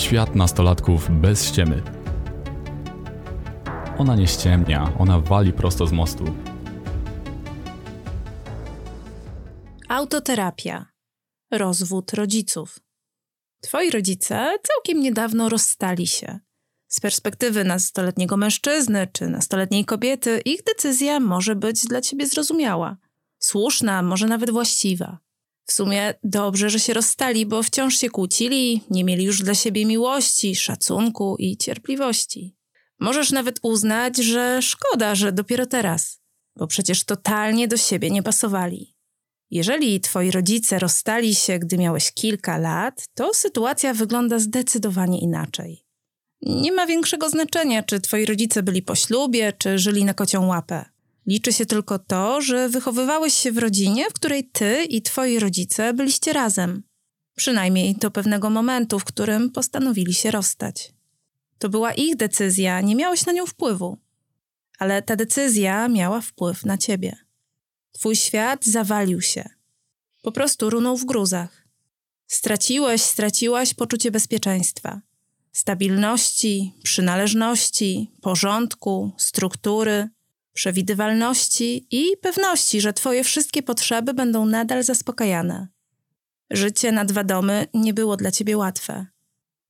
Świat nastolatków bez ściemy. Ona nie ściemnia, ona wali prosto z mostu. Autoterapia. Rozwód rodziców. Twoi rodzice całkiem niedawno rozstali się. Z perspektywy nastoletniego mężczyzny czy nastoletniej kobiety, ich decyzja może być dla ciebie zrozumiała, słuszna, może nawet właściwa. W sumie dobrze, że się rozstali, bo wciąż się kłócili, nie mieli już dla siebie miłości, szacunku i cierpliwości. Możesz nawet uznać, że szkoda, że dopiero teraz, bo przecież totalnie do siebie nie pasowali. Jeżeli twoi rodzice rozstali się, gdy miałeś kilka lat, to sytuacja wygląda zdecydowanie inaczej. Nie ma większego znaczenia, czy twoi rodzice byli po ślubie, czy żyli na kocią łapę. Liczy się tylko to, że wychowywałeś się w rodzinie, w której ty i twoi rodzice byliście razem. Przynajmniej do pewnego momentu, w którym postanowili się rozstać. To była ich decyzja, nie miałeś na nią wpływu. Ale ta decyzja miała wpływ na ciebie. Twój świat zawalił się. Po prostu runął w gruzach. Straciłeś, straciłaś poczucie bezpieczeństwa, stabilności, przynależności, porządku, struktury, przewidywalności i pewności, że Twoje wszystkie potrzeby będą nadal zaspokajane. Życie na dwa domy nie było dla Ciebie łatwe.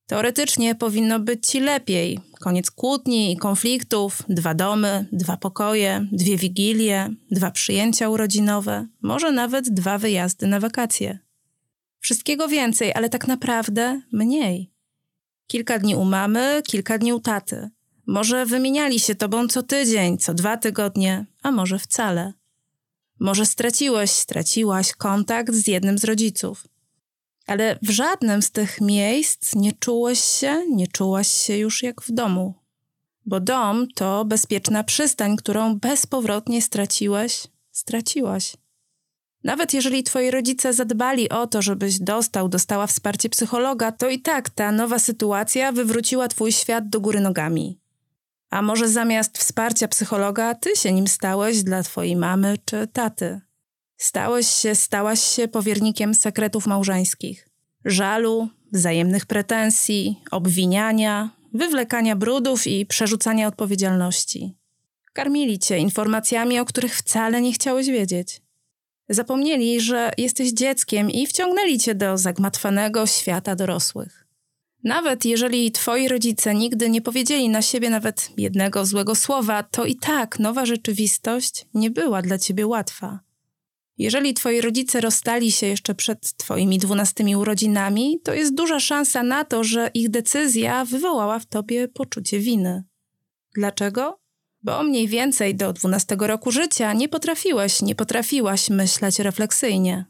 Teoretycznie powinno być ci lepiej. Koniec kłótni i konfliktów, dwa domy, dwa pokoje, dwie wigilie, dwa przyjęcia urodzinowe, może nawet dwa wyjazdy na wakacje. Wszystkiego więcej, ale tak naprawdę mniej. Kilka dni u mamy, kilka dni u taty. Może wymieniali się tobą co tydzień, co dwa tygodnie, a może wcale. Może straciłeś, straciłaś kontakt z jednym z rodziców ale w żadnym z tych miejsc nie czułeś się, nie czułaś się już jak w domu. Bo dom to bezpieczna przystań, którą bezpowrotnie straciłeś, straciłaś. Nawet jeżeli twoi rodzice zadbali o to, żebyś dostał, dostała wsparcie psychologa, to i tak ta nowa sytuacja wywróciła twój świat do góry nogami. A może zamiast wsparcia psychologa, ty się nim stałeś dla twojej mamy czy taty. Stałeś się, stałaś się powiernikiem sekretów małżeńskich, żalu, wzajemnych pretensji, obwiniania, wywlekania brudów i przerzucania odpowiedzialności. Karmili cię informacjami, o których wcale nie chciałeś wiedzieć. Zapomnieli, że jesteś dzieckiem i wciągnęli cię do zagmatwanego świata dorosłych. Nawet jeżeli twoi rodzice nigdy nie powiedzieli na siebie nawet jednego złego słowa, to i tak nowa rzeczywistość nie była dla ciebie łatwa. Jeżeli twoi rodzice rozstali się jeszcze przed twoimi dwunastymi urodzinami, to jest duża szansa na to, że ich decyzja wywołała w tobie poczucie winy. Dlaczego? Bo mniej więcej do dwunastego roku życia nie potrafiłeś, nie potrafiłaś myśleć refleksyjnie.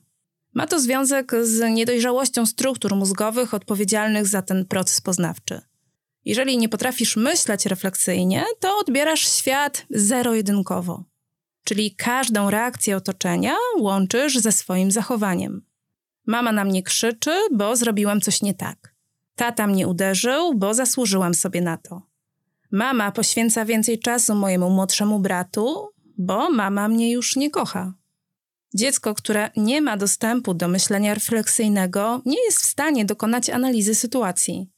Ma to związek z niedojrzałością struktur mózgowych odpowiedzialnych za ten proces poznawczy. Jeżeli nie potrafisz myśleć refleksyjnie, to odbierasz świat zero-jedynkowo czyli każdą reakcję otoczenia łączysz ze swoim zachowaniem. Mama na mnie krzyczy, bo zrobiłam coś nie tak. Tata mnie uderzył, bo zasłużyłam sobie na to. Mama poświęca więcej czasu mojemu młodszemu bratu, bo mama mnie już nie kocha. Dziecko, które nie ma dostępu do myślenia refleksyjnego, nie jest w stanie dokonać analizy sytuacji.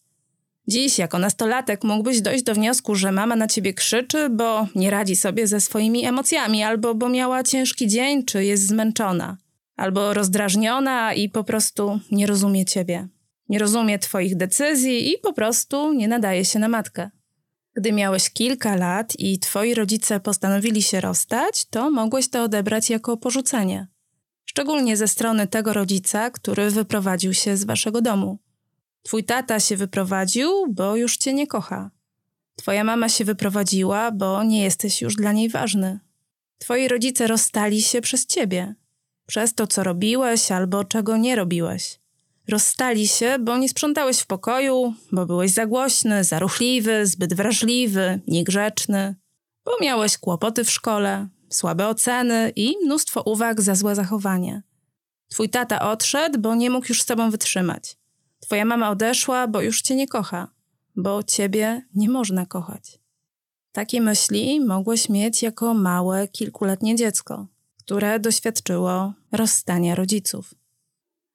Dziś, jako nastolatek, mógłbyś dojść do wniosku, że mama na ciebie krzyczy, bo nie radzi sobie ze swoimi emocjami, albo bo miała ciężki dzień, czy jest zmęczona, albo rozdrażniona i po prostu nie rozumie ciebie. Nie rozumie twoich decyzji i po prostu nie nadaje się na matkę. Gdy miałeś kilka lat i twoi rodzice postanowili się rozstać, to mogłeś to odebrać jako porzucenie. Szczególnie ze strony tego rodzica, który wyprowadził się z waszego domu. Twój tata się wyprowadził, bo już cię nie kocha. Twoja mama się wyprowadziła, bo nie jesteś już dla niej ważny. Twoi rodzice rozstali się przez ciebie, przez to, co robiłeś albo czego nie robiłeś. Rozstali się, bo nie sprzątałeś w pokoju, bo byłeś za głośny, za ruchliwy, zbyt wrażliwy, niegrzeczny, bo miałeś kłopoty w szkole, słabe oceny i mnóstwo uwag za złe zachowanie. Twój tata odszedł, bo nie mógł już z tobą wytrzymać. Twoja mama odeszła, bo już cię nie kocha, bo ciebie nie można kochać. Takie myśli mogłeś mieć jako małe, kilkuletnie dziecko, które doświadczyło rozstania rodziców.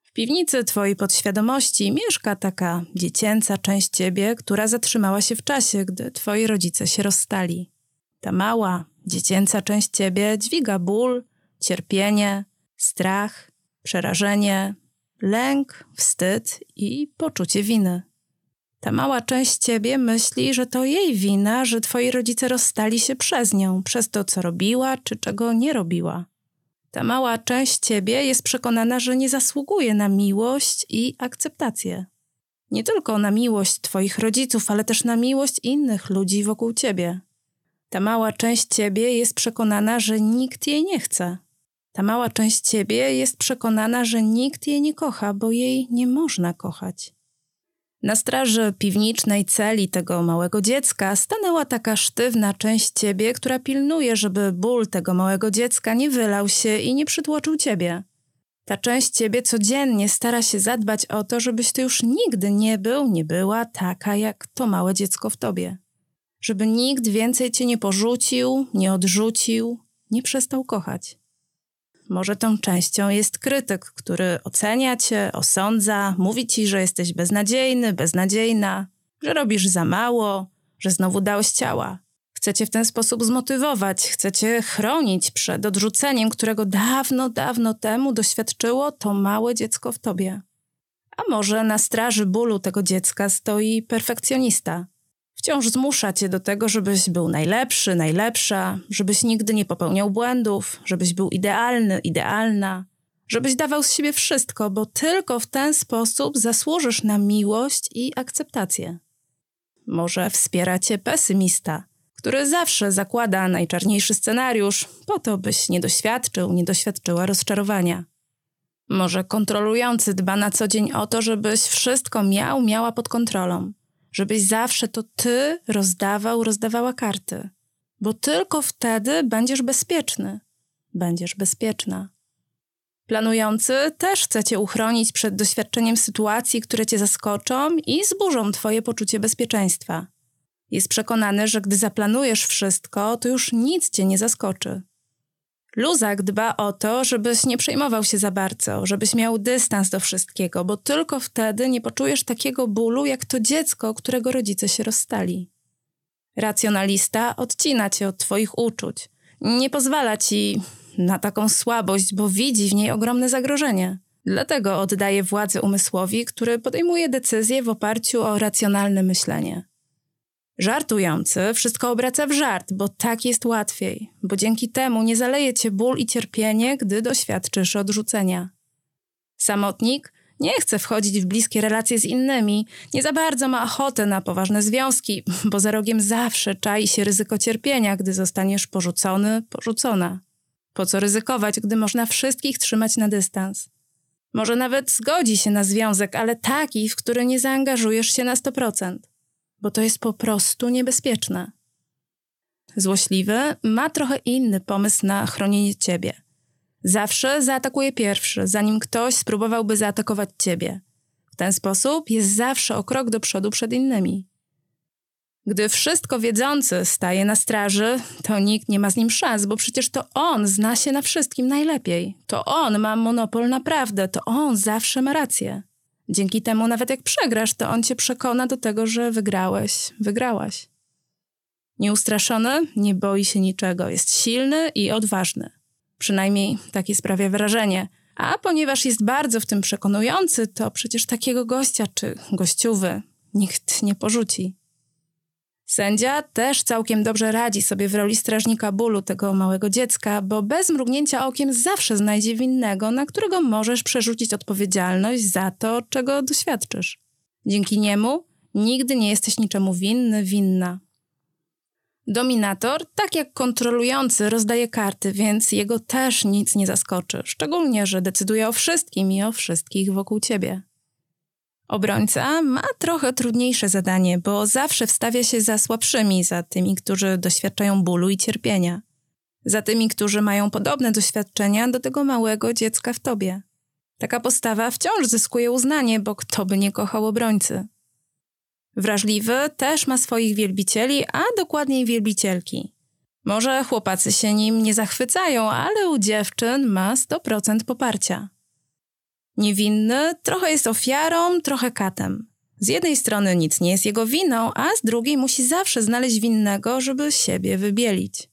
W piwnicy twojej podświadomości mieszka taka dziecięca część ciebie, która zatrzymała się w czasie, gdy twoi rodzice się rozstali. Ta mała, dziecięca część ciebie dźwiga ból, cierpienie, strach, przerażenie, lęk, wstyd i poczucie winy. Ta mała część ciebie myśli, że to jej wina, że twoi rodzice rozstali się przez nią, przez to, co robiła czy czego nie robiła. Ta mała część ciebie jest przekonana, że nie zasługuje na miłość i akceptację. Nie tylko na miłość twoich rodziców, ale też na miłość innych ludzi wokół ciebie. Ta mała część ciebie jest przekonana, że nikt jej nie chce. Ta mała część ciebie jest przekonana, że nikt jej nie kocha, bo jej nie można kochać. Na straży piwnicznej celi tego małego dziecka stanęła taka sztywna część ciebie, która pilnuje, żeby ból tego małego dziecka nie wylał się i nie przytłoczył ciebie. Ta część ciebie codziennie stara się zadbać o to, żebyś ty już nigdy nie był, nie była taka jak to małe dziecko w tobie. Żeby nikt więcej cię nie porzucił, nie odrzucił, nie przestał kochać. Może tą częścią jest krytyk, który ocenia cię, osądza, mówi ci, że jesteś beznadziejny, beznadziejna, że robisz za mało, że znowu dałeś ciała. Chcecie w ten sposób zmotywować, chcecie chronić przed odrzuceniem, którego dawno, dawno temu doświadczyło to małe dziecko w tobie. A może na straży bólu tego dziecka stoi perfekcjonista, Wciąż zmusza cię do tego, żebyś był najlepszy, najlepsza, żebyś nigdy nie popełniał błędów, żebyś był idealny, idealna, żebyś dawał z siebie wszystko, bo tylko w ten sposób zasłużysz na miłość i akceptację. Może wspiera cię pesymista, który zawsze zakłada najczarniejszy scenariusz, po to byś nie doświadczył, nie doświadczyła rozczarowania. Może kontrolujący dba na co dzień o to, żebyś wszystko miał, miała pod kontrolą żebyś zawsze to ty rozdawał, rozdawała karty, bo tylko wtedy będziesz bezpieczny, będziesz bezpieczna. Planujący też chce cię uchronić przed doświadczeniem sytuacji, które cię zaskoczą i zburzą twoje poczucie bezpieczeństwa. Jest przekonany, że gdy zaplanujesz wszystko, to już nic cię nie zaskoczy. Luzak dba o to, żebyś nie przejmował się za bardzo, żebyś miał dystans do wszystkiego, bo tylko wtedy nie poczujesz takiego bólu, jak to dziecko, którego rodzice się rozstali. Racjonalista odcina cię od twoich uczuć. Nie pozwala ci na taką słabość, bo widzi w niej ogromne zagrożenie. Dlatego oddaje władzę umysłowi, który podejmuje decyzje w oparciu o racjonalne myślenie. Żartujący wszystko obraca w żart, bo tak jest łatwiej, bo dzięki temu nie zaleje cię ból i cierpienie, gdy doświadczysz odrzucenia. Samotnik nie chce wchodzić w bliskie relacje z innymi, nie za bardzo ma ochotę na poważne związki, bo za rogiem zawsze czai się ryzyko cierpienia, gdy zostaniesz porzucony, porzucona. Po co ryzykować, gdy można wszystkich trzymać na dystans? Może nawet zgodzi się na związek, ale taki, w który nie zaangażujesz się na 100% bo to jest po prostu niebezpieczne. Złośliwy ma trochę inny pomysł na chronienie ciebie. Zawsze zaatakuje pierwszy, zanim ktoś spróbowałby zaatakować ciebie. W ten sposób jest zawsze o krok do przodu przed innymi. Gdy wszystko wiedzący staje na straży, to nikt nie ma z nim szans, bo przecież to on zna się na wszystkim najlepiej. To on ma monopol na prawdę, to on zawsze ma rację. Dzięki temu, nawet jak przegrasz, to on cię przekona do tego, że wygrałeś, wygrałaś. Nieustraszony, nie boi się niczego, jest silny i odważny. Przynajmniej takie sprawia wrażenie. A ponieważ jest bardzo w tym przekonujący, to przecież takiego gościa czy gościuwy nikt nie porzuci. Sędzia też całkiem dobrze radzi sobie w roli strażnika bólu tego małego dziecka, bo bez mrugnięcia okiem zawsze znajdzie winnego, na którego możesz przerzucić odpowiedzialność za to, czego doświadczysz. Dzięki niemu nigdy nie jesteś niczemu winny, winna. Dominator, tak jak kontrolujący, rozdaje karty, więc jego też nic nie zaskoczy, szczególnie, że decyduje o wszystkim i o wszystkich wokół ciebie. Obrońca ma trochę trudniejsze zadanie, bo zawsze wstawia się za słabszymi, za tymi, którzy doświadczają bólu i cierpienia, za tymi, którzy mają podobne doświadczenia do tego małego dziecka w tobie. Taka postawa wciąż zyskuje uznanie, bo kto by nie kochał obrońcy? Wrażliwy też ma swoich wielbicieli, a dokładniej wielbicielki. Może chłopacy się nim nie zachwycają, ale u dziewczyn ma 100% poparcia. Niewinny trochę jest ofiarą, trochę katem. Z jednej strony nic nie jest jego winą, a z drugiej musi zawsze znaleźć winnego, żeby siebie wybielić.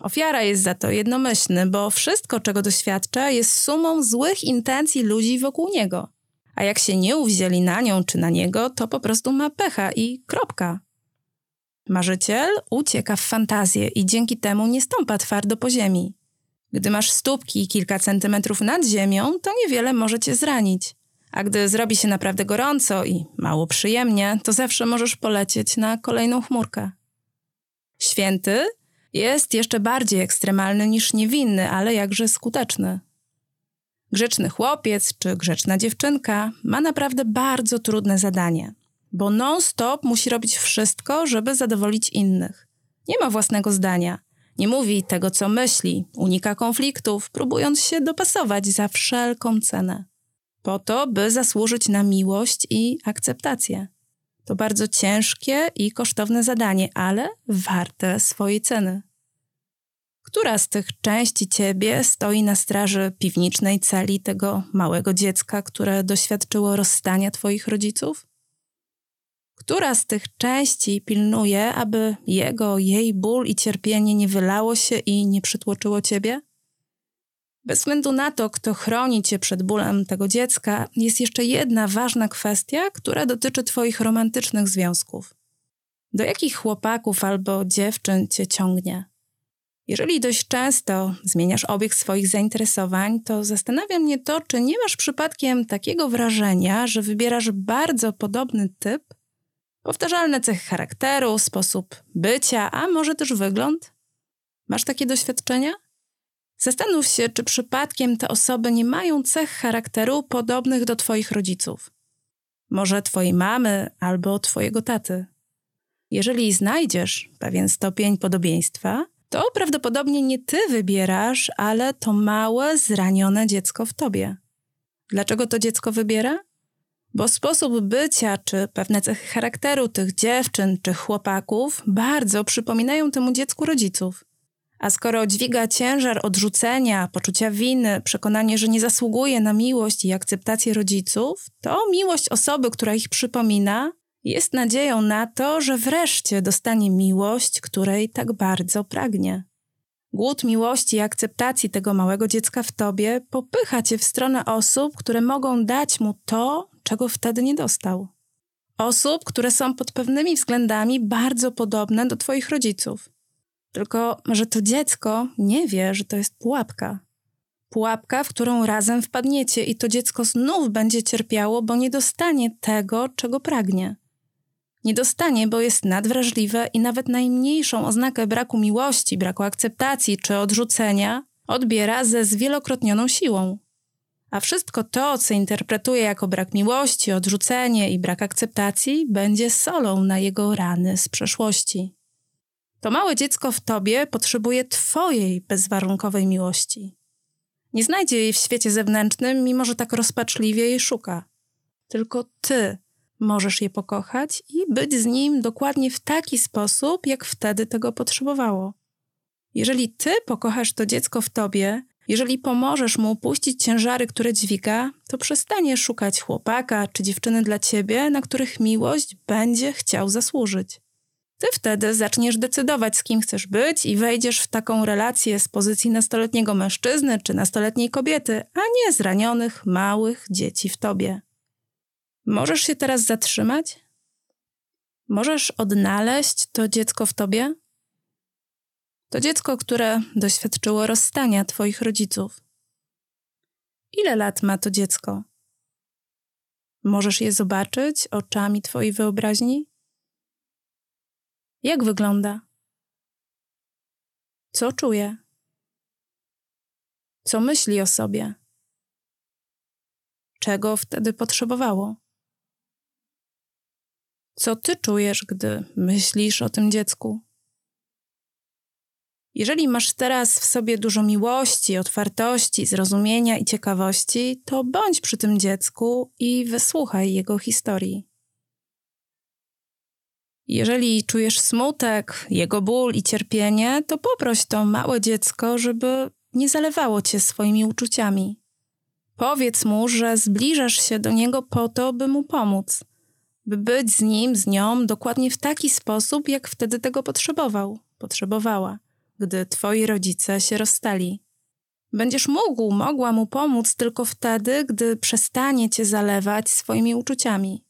Ofiara jest za to jednomyślny, bo wszystko, czego doświadcza, jest sumą złych intencji ludzi wokół niego. A jak się nie uwzięli na nią czy na niego, to po prostu ma pecha i kropka. Marzyciel ucieka w fantazję i dzięki temu nie stąpa twardo po ziemi. Gdy masz stópki kilka centymetrów nad ziemią, to niewiele może cię zranić. A gdy zrobi się naprawdę gorąco i mało przyjemnie, to zawsze możesz polecieć na kolejną chmurkę. Święty jest jeszcze bardziej ekstremalny niż niewinny, ale jakże skuteczny. Grzeczny chłopiec czy grzeczna dziewczynka ma naprawdę bardzo trudne zadanie, bo non-stop musi robić wszystko, żeby zadowolić innych. Nie ma własnego zdania, nie mówi tego, co myśli, unika konfliktów, próbując się dopasować za wszelką cenę. Po to, by zasłużyć na miłość i akceptację. To bardzo ciężkie i kosztowne zadanie, ale warte swojej ceny. Która z tych części ciebie stoi na straży piwniczej celi tego małego dziecka, które doświadczyło rozstania twoich rodziców? Która z tych części pilnuje, aby jego, jej ból i cierpienie nie wylało się i nie przytłoczyło ciebie? Bez względu na to, kto chroni cię przed bólem tego dziecka, jest jeszcze jedna ważna kwestia, która dotyczy twoich romantycznych związków. Do jakich chłopaków albo dziewczyn cię ciągnie? Jeżeli dość często zmieniasz obieg swoich zainteresowań, to zastanawia mnie to, czy nie masz przypadkiem takiego wrażenia, że wybierasz bardzo podobny typ, powtarzalne cechy charakteru, sposób bycia, a może też wygląd? Masz takie doświadczenia? Zastanów się, czy przypadkiem te osoby nie mają cech charakteru podobnych do Twoich rodziców. Może Twojej mamy albo Twojego taty. Jeżeli znajdziesz pewien stopień podobieństwa, to prawdopodobnie nie Ty wybierasz, ale to małe, zranione dziecko w Tobie. Dlaczego to dziecko wybiera? Bo sposób bycia czy pewne cechy charakteru tych dziewczyn czy chłopaków bardzo przypominają temu dziecku rodziców. A skoro dźwiga ciężar odrzucenia, poczucia winy, przekonanie, że nie zasługuje na miłość i akceptację rodziców, to miłość osoby, która ich przypomina, jest nadzieją na to, że wreszcie dostanie miłość, której tak bardzo pragnie. Głód miłości i akceptacji tego małego dziecka w tobie popycha cię w stronę osób, które mogą dać mu to, czego wtedy nie dostał. Osób, które są pod pewnymi względami bardzo podobne do twoich rodziców. Tylko, że to dziecko nie wie, że to jest pułapka. Pułapka, w którą razem wpadniecie i to dziecko znów będzie cierpiało, bo nie dostanie tego, czego pragnie. Nie dostanie, bo jest nadwrażliwe i nawet najmniejszą oznakę braku miłości, braku akceptacji czy odrzucenia odbiera ze zwielokrotnioną siłą. A wszystko to, co interpretuje jako brak miłości, odrzucenie i brak akceptacji, będzie solą na jego rany z przeszłości. To małe dziecko w tobie potrzebuje Twojej bezwarunkowej miłości. Nie znajdzie jej w świecie zewnętrznym, mimo że tak rozpaczliwie jej szuka. Tylko Ty możesz je pokochać i być z nim dokładnie w taki sposób, jak wtedy tego potrzebowało. Jeżeli Ty pokochasz to dziecko w tobie, jeżeli pomożesz mu puścić ciężary, które dźwiga, to przestanie szukać chłopaka czy dziewczyny dla ciebie, na których miłość będzie chciał zasłużyć. Ty wtedy zaczniesz decydować, z kim chcesz być i wejdziesz w taką relację z pozycji nastoletniego mężczyzny czy nastoletniej kobiety, a nie zranionych, małych dzieci w tobie. Możesz się teraz zatrzymać? Możesz odnaleźć to dziecko w tobie? To dziecko, które doświadczyło rozstania twoich rodziców. Ile lat ma to dziecko? Możesz je zobaczyć oczami twojej wyobraźni? Jak wygląda? Co czuje? Co myśli o sobie? Czego wtedy potrzebowało? Co ty czujesz, gdy myślisz o tym dziecku? Jeżeli masz teraz w sobie dużo miłości, otwartości, zrozumienia i ciekawości, to bądź przy tym dziecku i wysłuchaj jego historii. Jeżeli czujesz smutek, jego ból i cierpienie, to poproś to małe dziecko, żeby nie zalewało cię swoimi uczuciami. Powiedz mu, że zbliżasz się do niego po to, by mu pomóc, by być z nim, z nią dokładnie w taki sposób, jak wtedy tego potrzebował, potrzebowała, gdy twoi rodzice się rozstali. Będziesz mógł, mogła mu pomóc tylko wtedy, gdy przestanie cię zalewać swoimi uczuciami.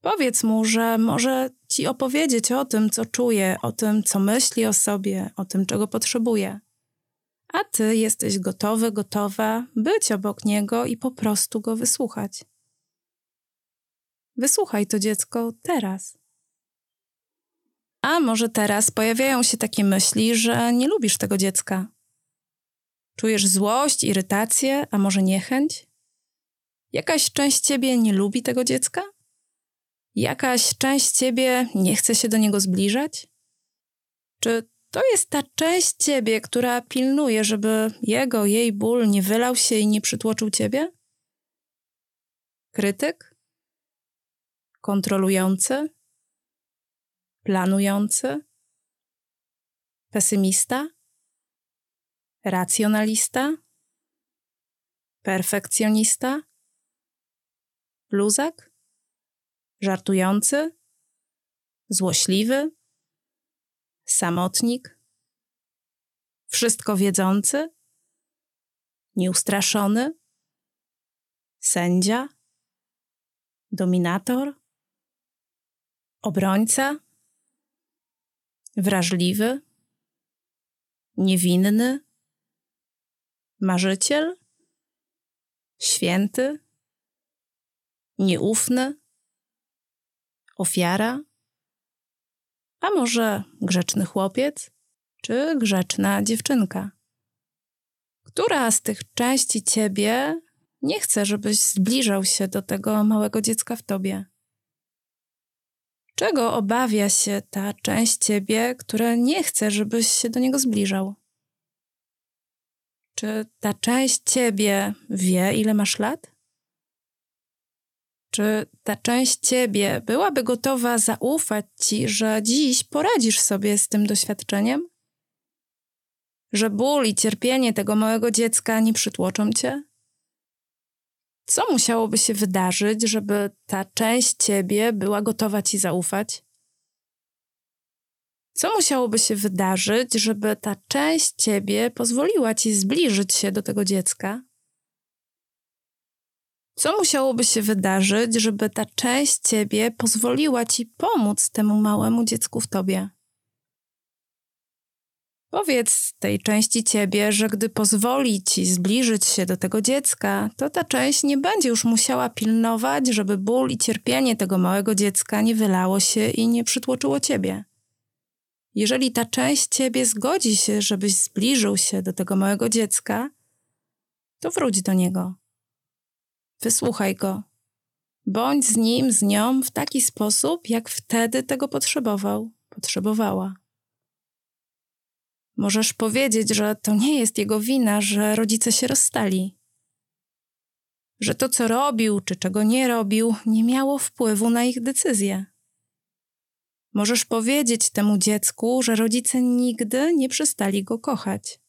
Powiedz mu, że może ci opowiedzieć o tym, co czuje, o tym, co myśli o sobie, o tym, czego potrzebuje. A ty jesteś gotowy, gotowa być obok niego i po prostu go wysłuchać. Wysłuchaj to dziecko teraz. A może teraz pojawiają się takie myśli, że nie lubisz tego dziecka. Czujesz złość, irytację, a może niechęć? Jakaś część ciebie nie lubi tego dziecka? Jakaś część ciebie nie chce się do niego zbliżać? Czy to jest ta część ciebie, która pilnuje, żeby jego, jej ból nie wylał się i nie przytłoczył ciebie? Krytyk? Kontrolujący? Planujący? Pesymista? Racjonalista? Perfekcjonista? Luzak? Żartujący? Złośliwy? Samotnik? Wszystko wiedzący? Nieustraszony? Sędzia? Dominator? Obrońca? Wrażliwy? Niewinny? Marzyciel? Święty? Nieufny? Ofiara? A może grzeczny chłopiec? Czy grzeczna dziewczynka? Która z tych części ciebie nie chce, żebyś zbliżał się do tego małego dziecka w tobie? Czego obawia się ta część ciebie, która nie chce, żebyś się do niego zbliżał? Czy ta część ciebie wie, ile masz lat? Czy ta część ciebie byłaby gotowa zaufać ci, że dziś poradzisz sobie z tym doświadczeniem? Że ból i cierpienie tego małego dziecka nie przytłoczą cię? Co musiałoby się wydarzyć, żeby ta część ciebie była gotowa ci zaufać? Co musiałoby się wydarzyć, żeby ta część ciebie pozwoliła ci zbliżyć się do tego dziecka? Co musiałoby się wydarzyć, żeby ta część ciebie pozwoliła ci pomóc temu małemu dziecku w tobie? Powiedz tej części ciebie, że gdy pozwoli ci zbliżyć się do tego dziecka, to ta część nie będzie już musiała pilnować, żeby ból i cierpienie tego małego dziecka nie wylało się i nie przytłoczyło ciebie. Jeżeli ta część ciebie zgodzi się, żebyś zbliżył się do tego małego dziecka, to wróć do niego. Wysłuchaj go. Bądź z nim, z nią w taki sposób, jak wtedy tego potrzebował, potrzebowała. Możesz powiedzieć, że to nie jest jego wina, że rodzice się rozstali. Że to, co robił, czy czego nie robił, nie miało wpływu na ich decyzję. Możesz powiedzieć temu dziecku, że rodzice nigdy nie przestali go kochać.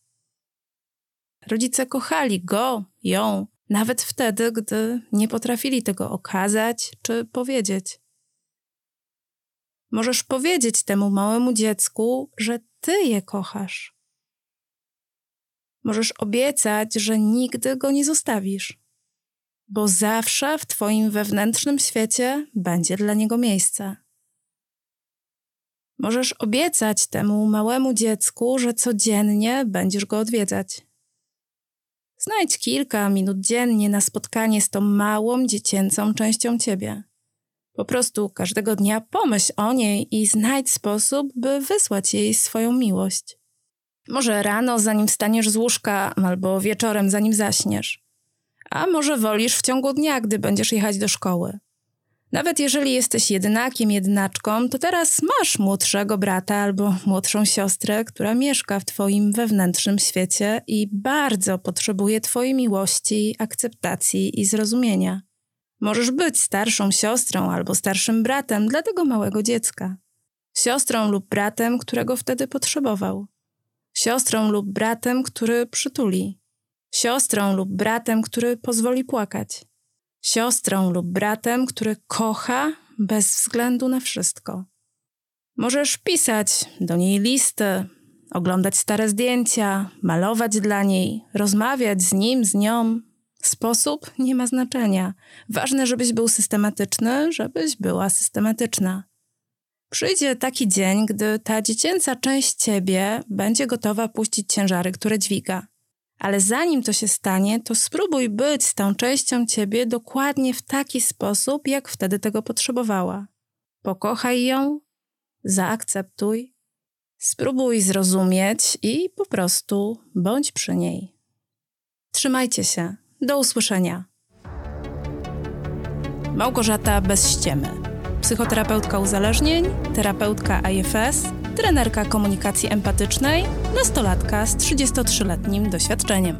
Rodzice kochali go, ją, nawet wtedy, gdy nie potrafili tego okazać czy powiedzieć. Możesz powiedzieć temu małemu dziecku, że ty je kochasz. Możesz obiecać, że nigdy go nie zostawisz, bo zawsze w Twoim wewnętrznym świecie będzie dla niego miejsce. Możesz obiecać temu małemu dziecku, że codziennie będziesz go odwiedzać. Znajdź kilka minut dziennie na spotkanie z tą małą dziecięcą częścią ciebie. Po prostu każdego dnia pomyśl o niej i znajdź sposób, by wysłać jej swoją miłość. Może rano, zanim wstaniesz z łóżka, albo wieczorem, zanim zaśniesz. A może wolisz w ciągu dnia, gdy będziesz jechać do szkoły. Nawet jeżeli jesteś jednakiem, jednaczką, to teraz masz młodszego brata albo młodszą siostrę, która mieszka w Twoim wewnętrznym świecie i bardzo potrzebuje Twojej miłości, akceptacji i zrozumienia. Możesz być starszą siostrą albo starszym bratem dla tego małego dziecka. Siostrą lub bratem, którego wtedy potrzebował. Siostrą lub bratem, który przytuli. siostrą lub bratem, który pozwoli płakać, siostrą lub bratem, który kocha bez względu na wszystko. Możesz pisać do niej listy, oglądać stare zdjęcia, malować dla niej, rozmawiać z nim, z nią. Sposób nie ma znaczenia. Ważne, żebyś był systematyczny, żebyś była systematyczna. Przyjdzie taki dzień, gdy ta dziecięca część ciebie będzie gotowa puścić ciężary, które dźwiga. Ale zanim to się stanie, to spróbuj być z tą częścią ciebie dokładnie w taki sposób, jak wtedy tego potrzebowała. Pokochaj ją, zaakceptuj, spróbuj zrozumieć i po prostu bądź przy niej. Trzymajcie się. Do usłyszenia. Małgorzata bez ściemy. Psychoterapeutka uzależnień, terapeutka IFS, trenerka komunikacji empatycznej, nastolatka z 33-letnim doświadczeniem.